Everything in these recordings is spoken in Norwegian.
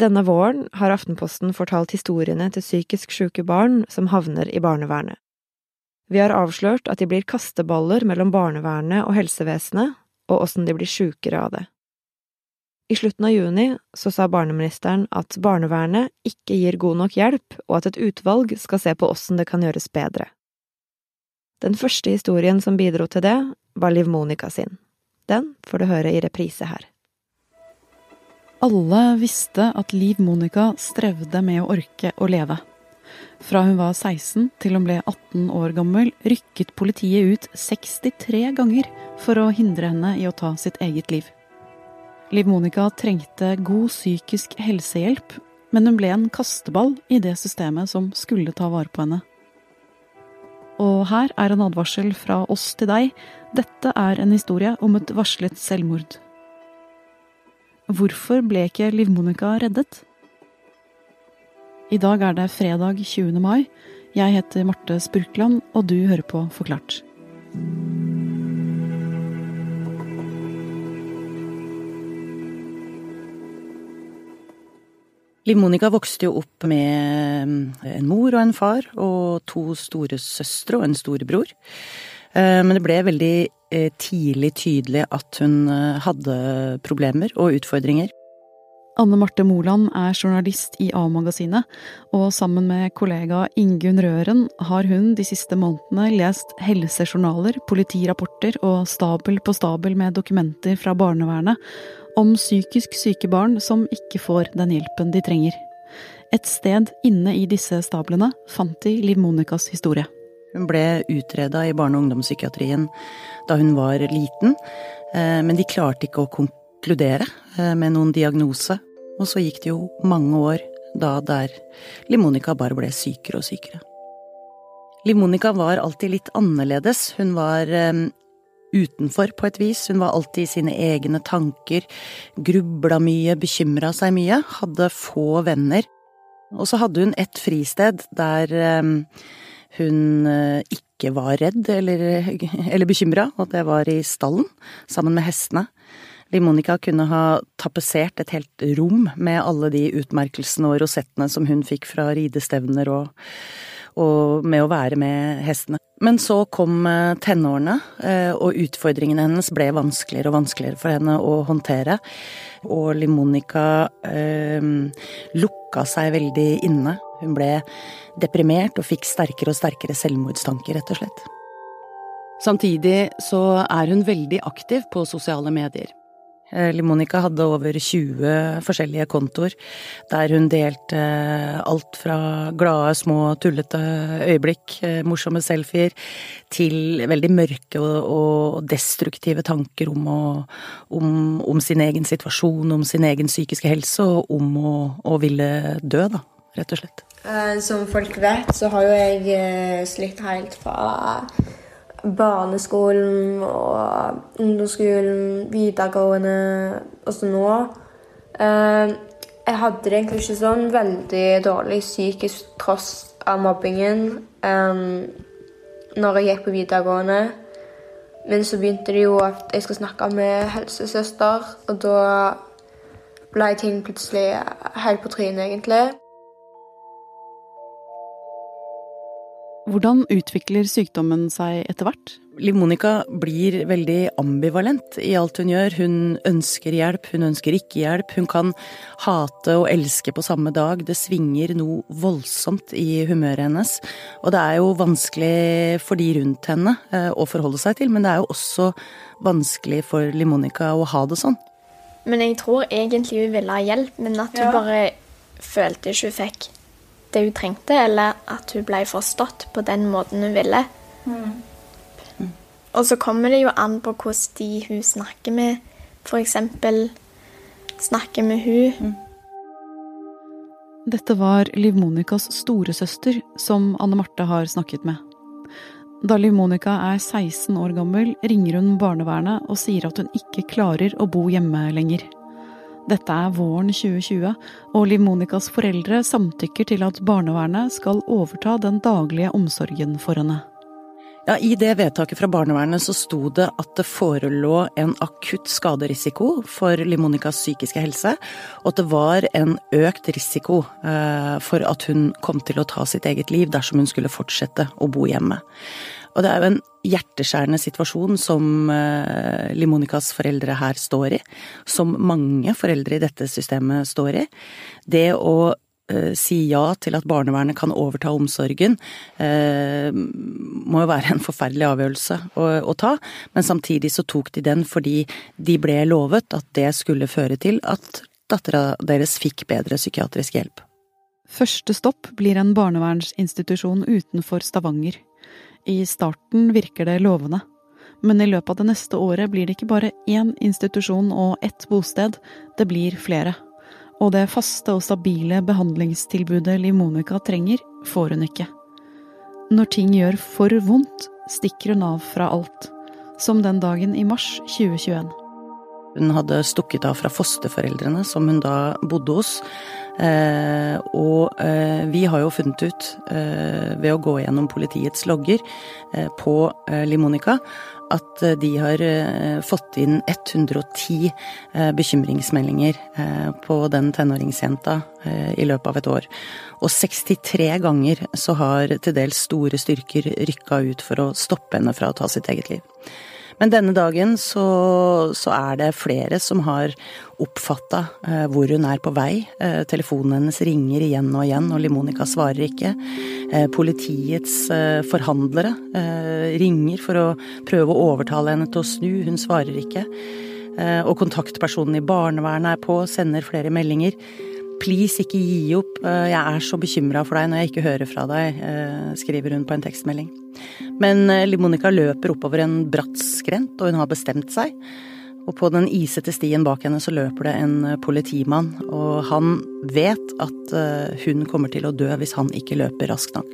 Denne våren har Aftenposten fortalt historiene til psykisk syke barn som havner i barnevernet. Vi har avslørt at de blir kasteballer mellom barnevernet og helsevesenet, og åssen de blir sjukere av det. I slutten av juni så sa barneministeren at barnevernet ikke gir god nok hjelp, og at et utvalg skal se på åssen det kan gjøres bedre. Den første historien som bidro til det, var Liv Monica sin. Den får du høre i reprise her. Alle visste at Liv Monica strevde med å orke å leve. Fra hun var 16 til hun ble 18 år gammel, rykket politiet ut 63 ganger for å hindre henne i å ta sitt eget liv. Liv Monica trengte god psykisk helsehjelp, men hun ble en kasteball i det systemet som skulle ta vare på henne. Og her er en advarsel fra oss til deg. Dette er en historie om et varslet selvmord. Hvorfor ble ikke Liv Monica reddet? I dag er det fredag 20. mai. Jeg heter Marte Spurkland, og du hører på Forklart. Liv Monica vokste jo opp med en mor og en far og to store søstre og en storebror. Eh, men det ble veldig eh, tidlig tydelig at hun eh, hadde problemer og utfordringer. Anne Marte Moland er journalist i A-magasinet, og sammen med kollega Ingunn Røren har hun de siste månedene lest helsejournaler, politirapporter og stabel på stabel med dokumenter fra barnevernet om psykisk syke barn som ikke får den hjelpen de trenger. Et sted inne i disse stablene fant de Liv Monicas historie. Hun ble utreda i barne- og ungdomspsykiatrien da hun var liten, eh, men de klarte ikke å konkludere eh, med noen diagnose. Og så gikk det jo mange år da der Limonica bare ble sykere og sykere. Limonica var alltid litt annerledes. Hun var um, utenfor på et vis. Hun var alltid i sine egne tanker, grubla mye, bekymra seg mye, hadde få venner. Og så hadde hun et fristed der hun uh, ikke var redd eller, eller bekymra, og det var i stallen, sammen med hestene. Liv kunne ha tapetsert et helt rom med alle de utmerkelsene og rosettene som hun fikk fra ridestevner og, og med å være med hestene. Men så kom eh, tenårene, eh, og utfordringene hennes ble vanskeligere og vanskeligere for henne å håndtere. Og Liv eh, lukka seg veldig inne. Hun ble deprimert og fikk sterkere og sterkere selvmordstanker, rett og slett. Samtidig så er hun veldig aktiv på sosiale medier. Eh, Limonica hadde over 20 forskjellige kontoer, der hun delte alt fra glade, små, tullete øyeblikk, eh, morsomme selfier, til veldig mørke og destruktive tanker om, å, om, om sin egen situasjon, om sin egen psykiske helse, og om å, å ville dø, da, rett og slett. Eh, som folk vet, så har jo jeg slitt helt fra barneskolen og ungdomsskolen, videregående og så nå. Eh, jeg hadde det egentlig ikke sånn veldig dårlig psykisk tross av mobbingen når jeg gikk på videregående. Men så begynte det jo at jeg skulle snakke med helsesøster, og da ble ting plutselig helt på trynet, egentlig. Hvordan utvikler sykdommen seg etter hvert? Liv Monica blir veldig ambivalent i alt hun gjør. Hun ønsker hjelp, hun ønsker ikke hjelp. Hun kan hate og elske på samme dag. Det svinger noe voldsomt i humøret hennes. Og det er jo vanskelig for de rundt henne eh, å forholde seg til, men det er jo også vanskelig for Liv Monica å ha det sånn. Men jeg tror egentlig hun ville ha hjelp, men at hun ja. bare følte ikke hun fikk det hun trengte, eller at hun ble forstått på den måten hun ville. Mm. Mm. Og så kommer det jo an på hvordan de hun snakker med, f.eks. snakker med hun. Mm. Dette var Liv Monicas storesøster som Anne Marte har snakket med. Da Liv Monica er 16 år gammel, ringer hun barnevernet og sier at hun ikke klarer å bo hjemme lenger. Dette er våren 2020, og Liv Monicas foreldre samtykker til at barnevernet skal overta den daglige omsorgen for henne. Ja, I det vedtaket fra barnevernet så sto det at det forelå en akutt skaderisiko for Limonicas psykiske helse, og at det var en økt risiko eh, for at hun kom til å ta sitt eget liv dersom hun skulle fortsette å bo hjemme. Og det er jo en hjerteskjærende situasjon som eh, Limonicas foreldre her står i, som mange foreldre i dette systemet står i. Det å Eh, si ja til at barnevernet kan overta omsorgen, eh, må jo være en forferdelig avgjørelse å, å, ta. Men samtidig så tok de den fordi de ble lovet at det skulle føre til at dattera deres fikk bedre psykiatrisk hjelp. Første stopp blir en barnevernsinstitusjon utenfor Stavanger. I starten virker det lovende. Men i løpet av det neste året blir det ikke bare én institusjon og ett bosted, det blir flere og det faste og stabile behandlingstilbudet Liv Monica trenger, får hun ikke. Når ting gjør for vondt, stikker hun av fra alt, som den dagen i mars 2021. Hun hadde stukket av fra fosterforeldrene som hun da bodde hos. Eh, og eh, vi har jo funnet ut, eh, ved å gå gjennom politiets logger eh, på eh, Limonica, at eh, de har fått inn 110 eh, bekymringsmeldinger på den tenåringsjenta i løpet av et år. Og 63 ganger så har til dels store styrker rykka ut for å stoppe henne fra å ta sitt eget liv. Men denne dagen så, så er det flere som har oppfatta eh, hvor hun er på vei. Eh, telefonen hennes ringer igjen og igjen, og Limonica svarer ikke. Eh, politiets eh, forhandlere eh, ringer for å prøve å overtale henne til å snu, hun svarer ikke. Eh, og kontaktpersonen i barnevernet er på, sender flere meldinger. Please, ikke gi opp, jeg er så bekymra for deg når jeg ikke hører fra deg, skriver hun på en tekstmelding. Men eh, Limonica løper oppover en bratt skrent, og hun har bestemt seg. Og på den isete stien bak henne så løper det en eh, politimann, og han vet at eh, hun kommer til å dø hvis han ikke løper raskt nok.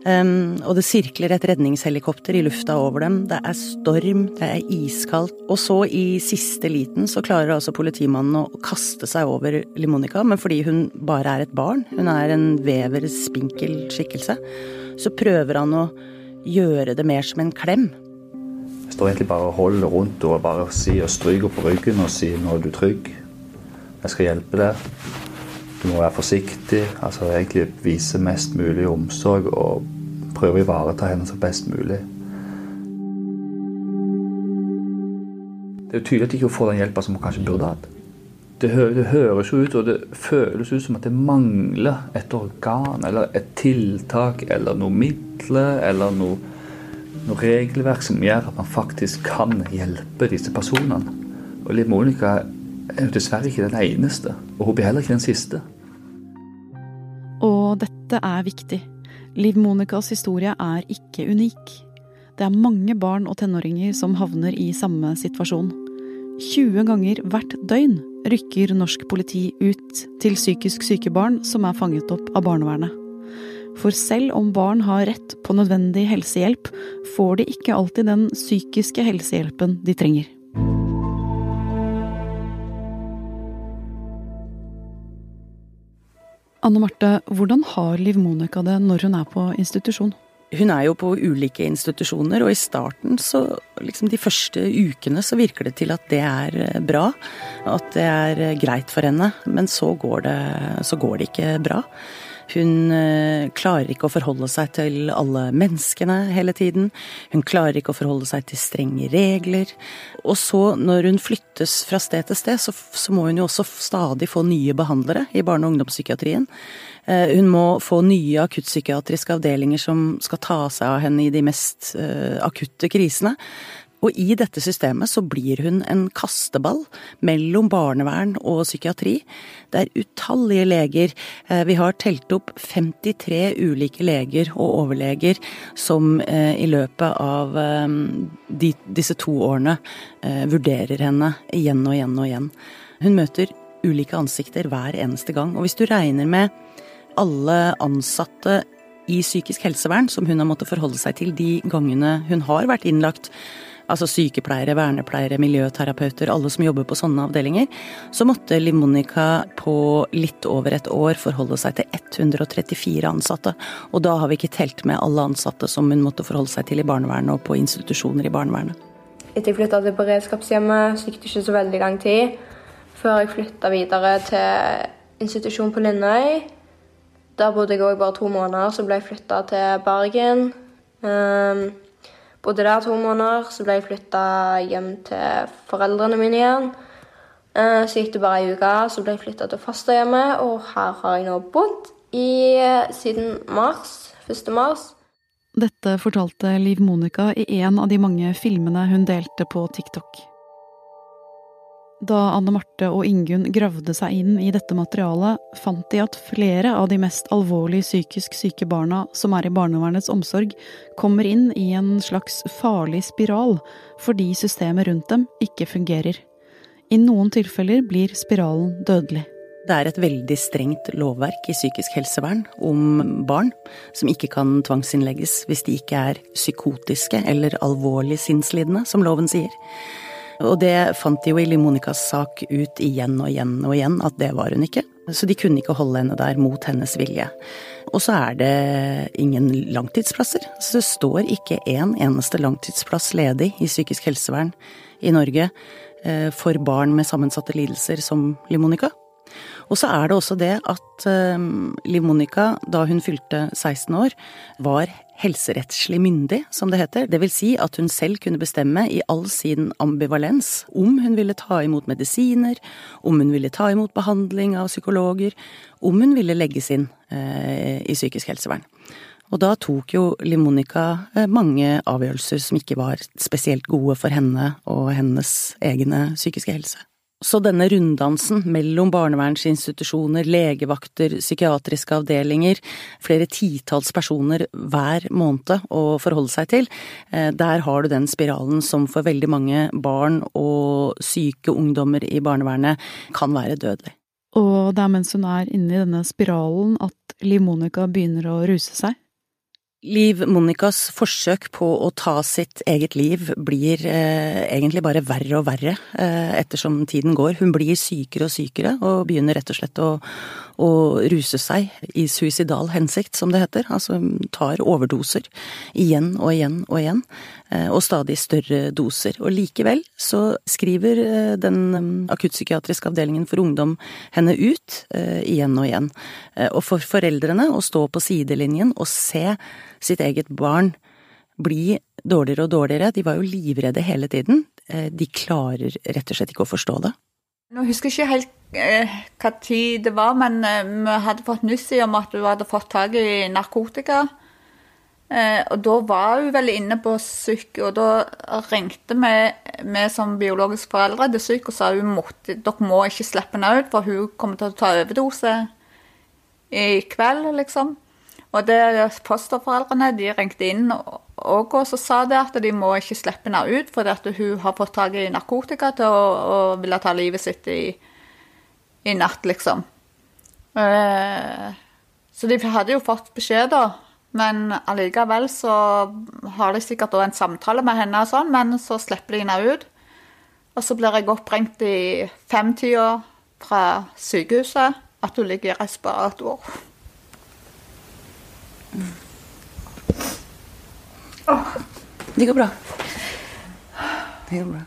Og det sirkler et redningshelikopter i lufta over dem, det er storm, det er iskaldt. Og så, i siste liten, så klarer altså politimannen å kaste seg over Limonica, men fordi hun bare er et barn, hun er en vever, spinkel skikkelse, så prøver han å gjøre det mer som en klem. Jeg står egentlig bare og holder rundt og bare sier og stryker på ryggen og sier 'nå er du trygg', jeg skal hjelpe deg. Du må være forsiktig. altså Egentlig vise mest mulig omsorg og prøve å ivareta henne så best mulig. Det er jo tydelig at de ikke får den hjelpa som hun kanskje burde hatt det, hø det, høres jo ut, og det føles ut som at det mangler et organ eller et tiltak eller noe midler eller noe, noe regelverk som gjør at man faktisk kan hjelpe disse personene. Og Liv Monica er jo dessverre ikke den eneste, og hun blir heller ikke den siste. Og dette er viktig. Liv Monicas historie er ikke unik. Det er mange barn og tenåringer som havner i samme situasjon. 20 ganger hvert døgn rykker norsk politi ut til psykisk syke barn som er fanget opp av barnevernet. For selv om barn har rett på nødvendig helsehjelp, får de ikke alltid den psykiske helsehjelpen de trenger. Anne Marte, hvordan har Liv Monica det når hun er på institusjon? Hun er jo på ulike institusjoner, og i starten, så liksom de første ukene, så virker det til at det er eh, bra. At det er eh, greit for henne. Men så går det, så går det ikke bra. Hun eh, klarer ikke å forholde seg til alle menneskene hele tiden. Hun klarer ikke å forholde seg til strenge regler. Og så, når hun flyttes fra sted til sted, så, så må hun jo også stadig få nye behandlere i barne- og ungdomspsykiatrien. Eh, hun må få nye akuttpsykiatriske avdelinger som skal ta seg av henne i de mest eh, akutte krisene. Og i dette systemet så blir hun en kasteball mellom barnevern og psykiatri. Det er utallige leger. Eh, vi har telt opp 53 ulike leger og overleger som i løpet av de, disse to årene vurderer henne igjen og igjen og igjen. Hun møter ulike ansikter hver eneste gang. Og hvis du regner med alle ansatte i psykisk helsevern som hun har måttet forholde seg til de gangene hun har vært innlagt. Altså sykepleiere, vernepleiere, miljøterapeuter, alle som jobber på sånne avdelinger, så måtte Liv Monica på litt over et år forholde seg til 134 ansatte. Og da har vi ikke telt med alle ansatte som hun måtte forholde seg til i barnevernet og på institusjoner i barnevernet. Etter jeg flytta til beredskapshjemmet, så gikk det ikke så veldig lang tid før jeg flytta videre til institusjon på Lindøy. Der bodde jeg òg bare to måneder, så ble jeg flytta til Bergen. Um, Bodde der to måneder, så ble jeg flytta hjem til foreldrene mine igjen. Eh, så gikk det bare ei uke, så ble jeg flytta til fosterhjemmet, og her har jeg nå bodd i, siden mars. 1. mars. Dette fortalte Liv Monica i en av de mange filmene hun delte på TikTok. Da Anne Marte og Ingunn gravde seg inn i dette materialet, fant de at flere av de mest alvorlig psykisk syke barna som er i barnevernets omsorg, kommer inn i en slags farlig spiral fordi systemet rundt dem ikke fungerer. I noen tilfeller blir spiralen dødelig. Det er et veldig strengt lovverk i psykisk helsevern om barn som ikke kan tvangsinnlegges hvis de ikke er psykotiske eller alvorlig sinnslidende, som loven sier. Og det fant de jo i Limonicas sak ut igjen og igjen og igjen at det var hun ikke. Så de kunne ikke holde henne der mot hennes vilje. Og så er det ingen langtidsplasser. Så det står ikke en eneste langtidsplass ledig i psykisk helsevern i Norge eh, for barn med sammensatte lidelser som Limonica. Og så er det også det at eh, Liv Monica, da hun fylte 16 år, var helserettslig myndig, som det heter. Det vil si at hun selv kunne bestemme i all sin ambivalens om hun ville ta imot medisiner, om hun ville ta imot behandling av psykologer, om hun ville legges inn eh, i psykisk helsevern. Og da tok jo Limonica eh, mange avgjørelser som ikke var spesielt gode for henne og hennes egne psykiske helse. Så denne runddansen mellom barnevernsinstitusjoner, legevakter, psykiatriske avdelinger, flere titalls personer hver måned å forholde seg til, eh, der har du den spiralen som for veldig mange barn og syke ungdommer i barnevernet kan være dødelig. Og det er mens hun er inne i denne spiralen at Liv Monica begynner å ruse seg? Liv Monicas forsøk på å ta sitt eget liv blir eh, egentlig bare verre og verre eh, ettersom tiden går. Hun blir sykere og sykere og begynner rett og slett å, å ruse seg i suicidal hensikt, som det heter. Altså tar overdoser igjen og igjen og igjen, eh, og stadig større doser. Og likevel så skriver eh, den mm, akuttpsykiatriske avdelingen for ungdom henne ut eh, igjen og igjen. Eh, og for foreldrene å stå på sidelinjen og se sitt eget barn bli dårligere og dårligere. De var jo livredde hele tiden. Eh, de klarer rett og slett ikke å forstå det. Nå husker jeg ikke helt eh, hva tid det var, men eh, vi hadde fått nyss om at hun hadde fått tak i narkotika. Og da var hun vel inne på syk, og da ringte vi, vi som biologiske foreldre til syk og sa hun måtte, dere må ikke slippe henne ut, for hun kommer til å ta overdose i kveld, liksom. Og det fosterforeldrene de ringte inn og, og sa det at de må ikke slippe henne ut fordi hun har fått tak i narkotika til å, og ville ta livet sitt i, i natt, liksom. Eh, så de hadde jo fått beskjed, da. Men allikevel så har de sikkert en samtale med henne, og sånn, men så slipper de henne ut. Og så blir jeg oppringt i femtida fra sykehuset at hun ligger i respirator. Det går bra. Det går bra.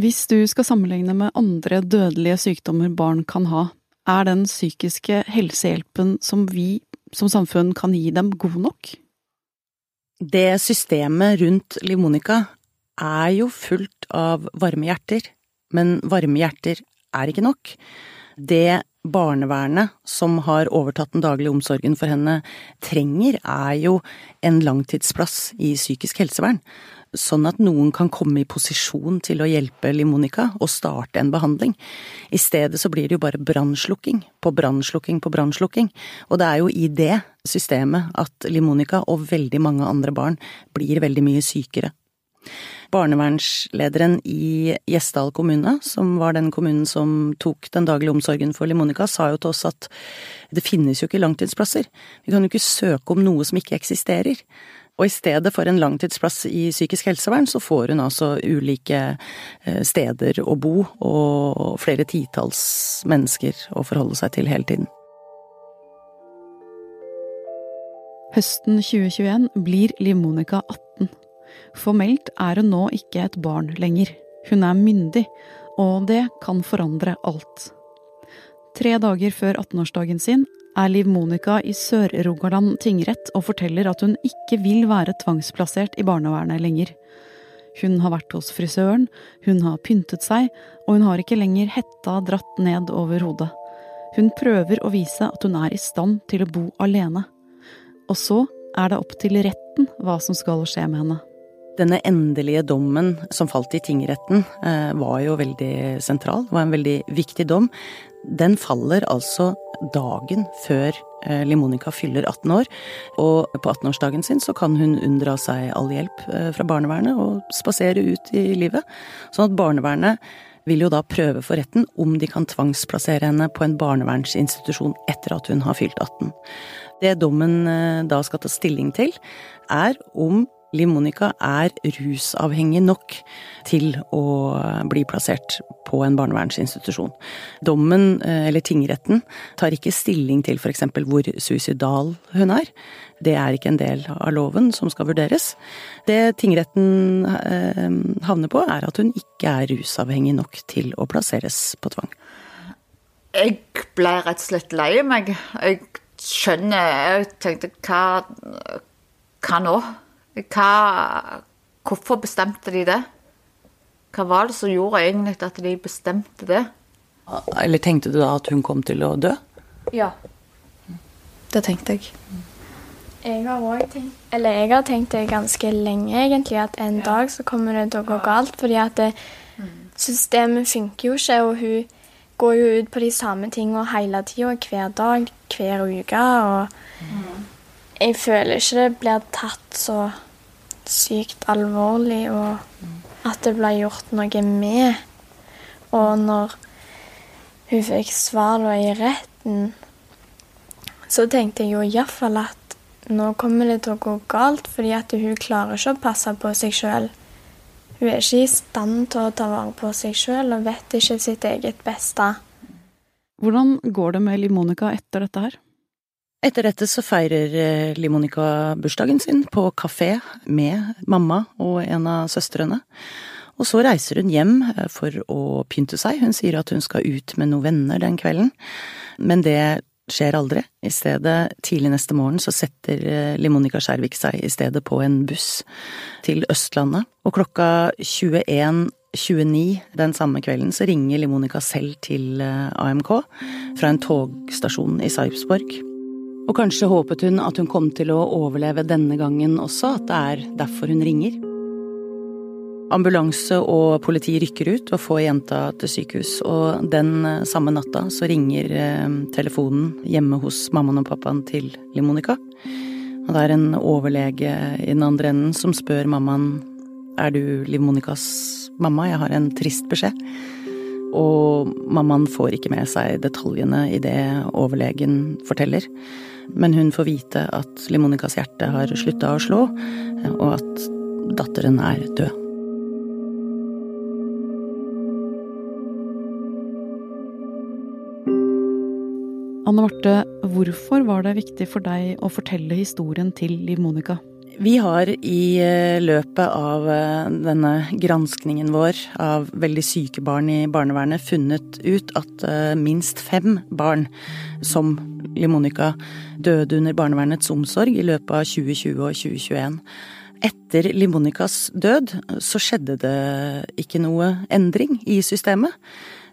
Hvis du skal sammenligne med andre dødelige sykdommer barn kan ha, er den psykiske helsehjelpen som vi som samfunn kan gi dem, god nok? Det systemet rundt Liv Monica er jo fullt av varme hjerter, men varme hjerter er ikke nok. Det barnevernet, som har overtatt den daglige omsorgen for henne, trenger, er jo en langtidsplass i psykisk helsevern. Sånn at noen kan komme i posisjon til å hjelpe Limonica og starte en behandling. I stedet så blir det jo bare brannslukking på brannslukking på brannslukking. Og det er jo i det systemet at Limonica og veldig mange andre barn blir veldig mye sykere barnevernslederen i Gjesdal kommune, som var den kommunen som tok den daglige omsorgen for Limonica, sa jo til oss at det finnes jo ikke langtidsplasser. Vi kan jo ikke søke om noe som ikke eksisterer. Og i stedet for en langtidsplass i psykisk helsevern, så får hun altså ulike eh, steder å bo og flere titalls mennesker å forholde seg til hele tiden. Høsten 2021 blir Liv Monica 18. Formelt er hun nå ikke et barn lenger. Hun er myndig, og det kan forandre alt. Tre dager før 18-årsdagen sin er Liv Monica i Sør-Rogaland tingrett og forteller at hun ikke vil være tvangsplassert i barnevernet lenger. Hun har vært hos frisøren, hun har pyntet seg, og hun har ikke lenger hetta dratt ned over hodet. Hun prøver å vise at hun er i stand til å bo alene. Og så er det opp til retten hva som skal skje med henne. Denne endelige dommen som falt i tingretten, eh, var jo veldig sentral. Var en veldig viktig dom. Den faller altså dagen før eh, Limonica fyller 18 år. Og på 18-årsdagen sin så kan hun unndra seg all hjelp eh, fra barnevernet og spasere ut i livet. Sånn at barnevernet vil jo da prøve for retten om de kan tvangsplassere henne på en barnevernsinstitusjon etter at hun har fylt 18. Det dommen da skal ta stilling til, er om Liv Monica er rusavhengig nok til å bli plassert på en barnevernsinstitusjon. Dommen, eh, eller tingretten, tar ikke stilling til f.eks. hvor suicidal hun er. Det er ikke en del av loven som skal vurderes. Det tingretten eh, havner på, er at hun ikke er rusavhengig nok til å plasseres på tvang. Jeg ble rett og slett lei meg. Jeg skjønner Jeg tenkte hva, hva nå? Hva, hvorfor bestemte de det? Hva var det som gjorde egentlig at de bestemte det? Eller tenkte du da at hun kom til å dø? Ja. Det tenkte jeg. Jeg har òg tenkt Eller jeg har tenkt det ganske lenge, egentlig, at en ja. dag så kommer det til å gå galt. Fordi at det, systemet funker jo ikke, og hun går jo ut på de samme tingene hele tida, hver dag, hver uke. Og mm jeg føler ikke det blir tatt så sykt alvorlig, og at det ble gjort noe med. Og når hun fikk svar i retten, så tenkte jeg jo iallfall at nå kommer det til å gå galt, fordi at hun klarer ikke å passe på seg sjøl. Hun er ikke i stand til å ta vare på seg sjøl og vet ikke sitt eget beste. Hvordan går det med Liv Monica etter dette her? Etter dette så feirer Limonica bursdagen sin på kafé med mamma og en av søstrene. Og så reiser hun hjem eh, for å pynte seg. Hun sier at hun skal ut med noen venner den kvelden. Men det skjer aldri. I stedet, tidlig neste morgen, så setter Limonica Skjervik seg i stedet på en buss til Østlandet. Og klokka 21.29 den samme kvelden så ringer Limonica selv til AMK fra en togstasjon i Sarpsborg. Og kanskje håpet hun at hun kom til å overleve denne gangen også, at det er derfor hun ringer. Ambulanse og politi rykker ut og får jenta til sykehus, og den eh, samme natta så ringer eh, telefonen hjemme hos mammaen og pappaen til Liv Monica. Og det er en overlege i den andre enden som spør mammaen er du Liv Monicas mamma, jeg har en trist beskjed. Og mammaen får ikke med seg detaljene i det overlegen forteller men hun får vite at Limonicas hjerte har slutta å slå, og at datteren er død. Anne Marte, hvorfor var det viktig for deg å fortelle historien til Liv Monica? Vi har i eh, løpet av eh, denne granskningen vår av veldig syke barn i barnevernet funnet ut at eh, minst fem barn som Liv Monica døde under barnevernets omsorg i løpet av 2020 og 2021. Etter Liv Monicas død så skjedde det ikke noe endring i systemet.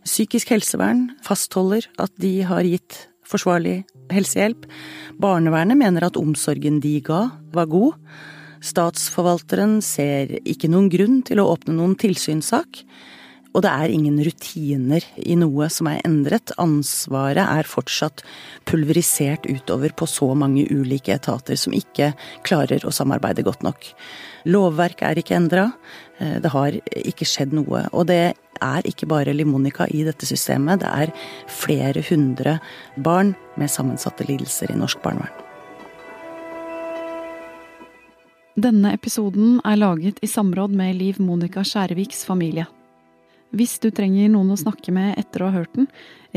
Psykisk helsevern fastholder at de har gitt forsvarlig helsehjelp. Barnevernet mener at omsorgen de ga, var god. Statsforvalteren ser ikke noen grunn til å åpne noen tilsynssak. Og det er ingen rutiner i noe som er endret. Ansvaret er fortsatt pulverisert utover på så mange ulike etater som ikke klarer å samarbeide godt nok. Lovverk er ikke endra. Eh, det har ikke skjedd noe. Og det er ikke bare Limonica i dette systemet, det er flere hundre barn med sammensatte lidelser i norsk barnevern. Denne episoden er laget i samråd med Liv Monica Skjærviks familie. Hvis du trenger noen å snakke med etter å ha hørt den,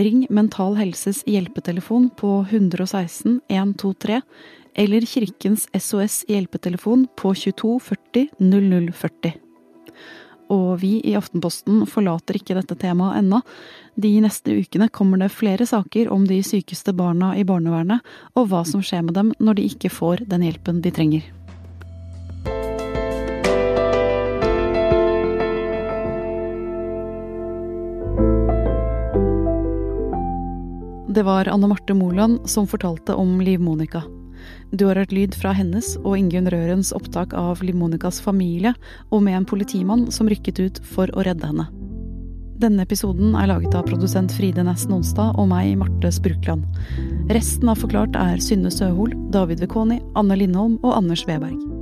ring Mental Helses hjelpetelefon på 116 123 eller Kirkens SOS hjelpetelefon på 22 40 0040. Og vi i Aftenposten forlater ikke dette temaet ennå. De neste ukene kommer det flere saker om de sykeste barna i barnevernet, og hva som skjer med dem når de ikke får den hjelpen de trenger. Det var Anne Marte Moland som fortalte om Liv Monica. Du har hørt lyd fra hennes og Ingunn Rørens opptak av Liv Monicas familie, og med en politimann som rykket ut for å redde henne. Denne episoden er laget av produsent Fride Næss Nonstad og meg, Marte Sprukland. Resten av Forklart er Synne Søhol, David Vekoni, Anne Lindholm og Anders Weberg.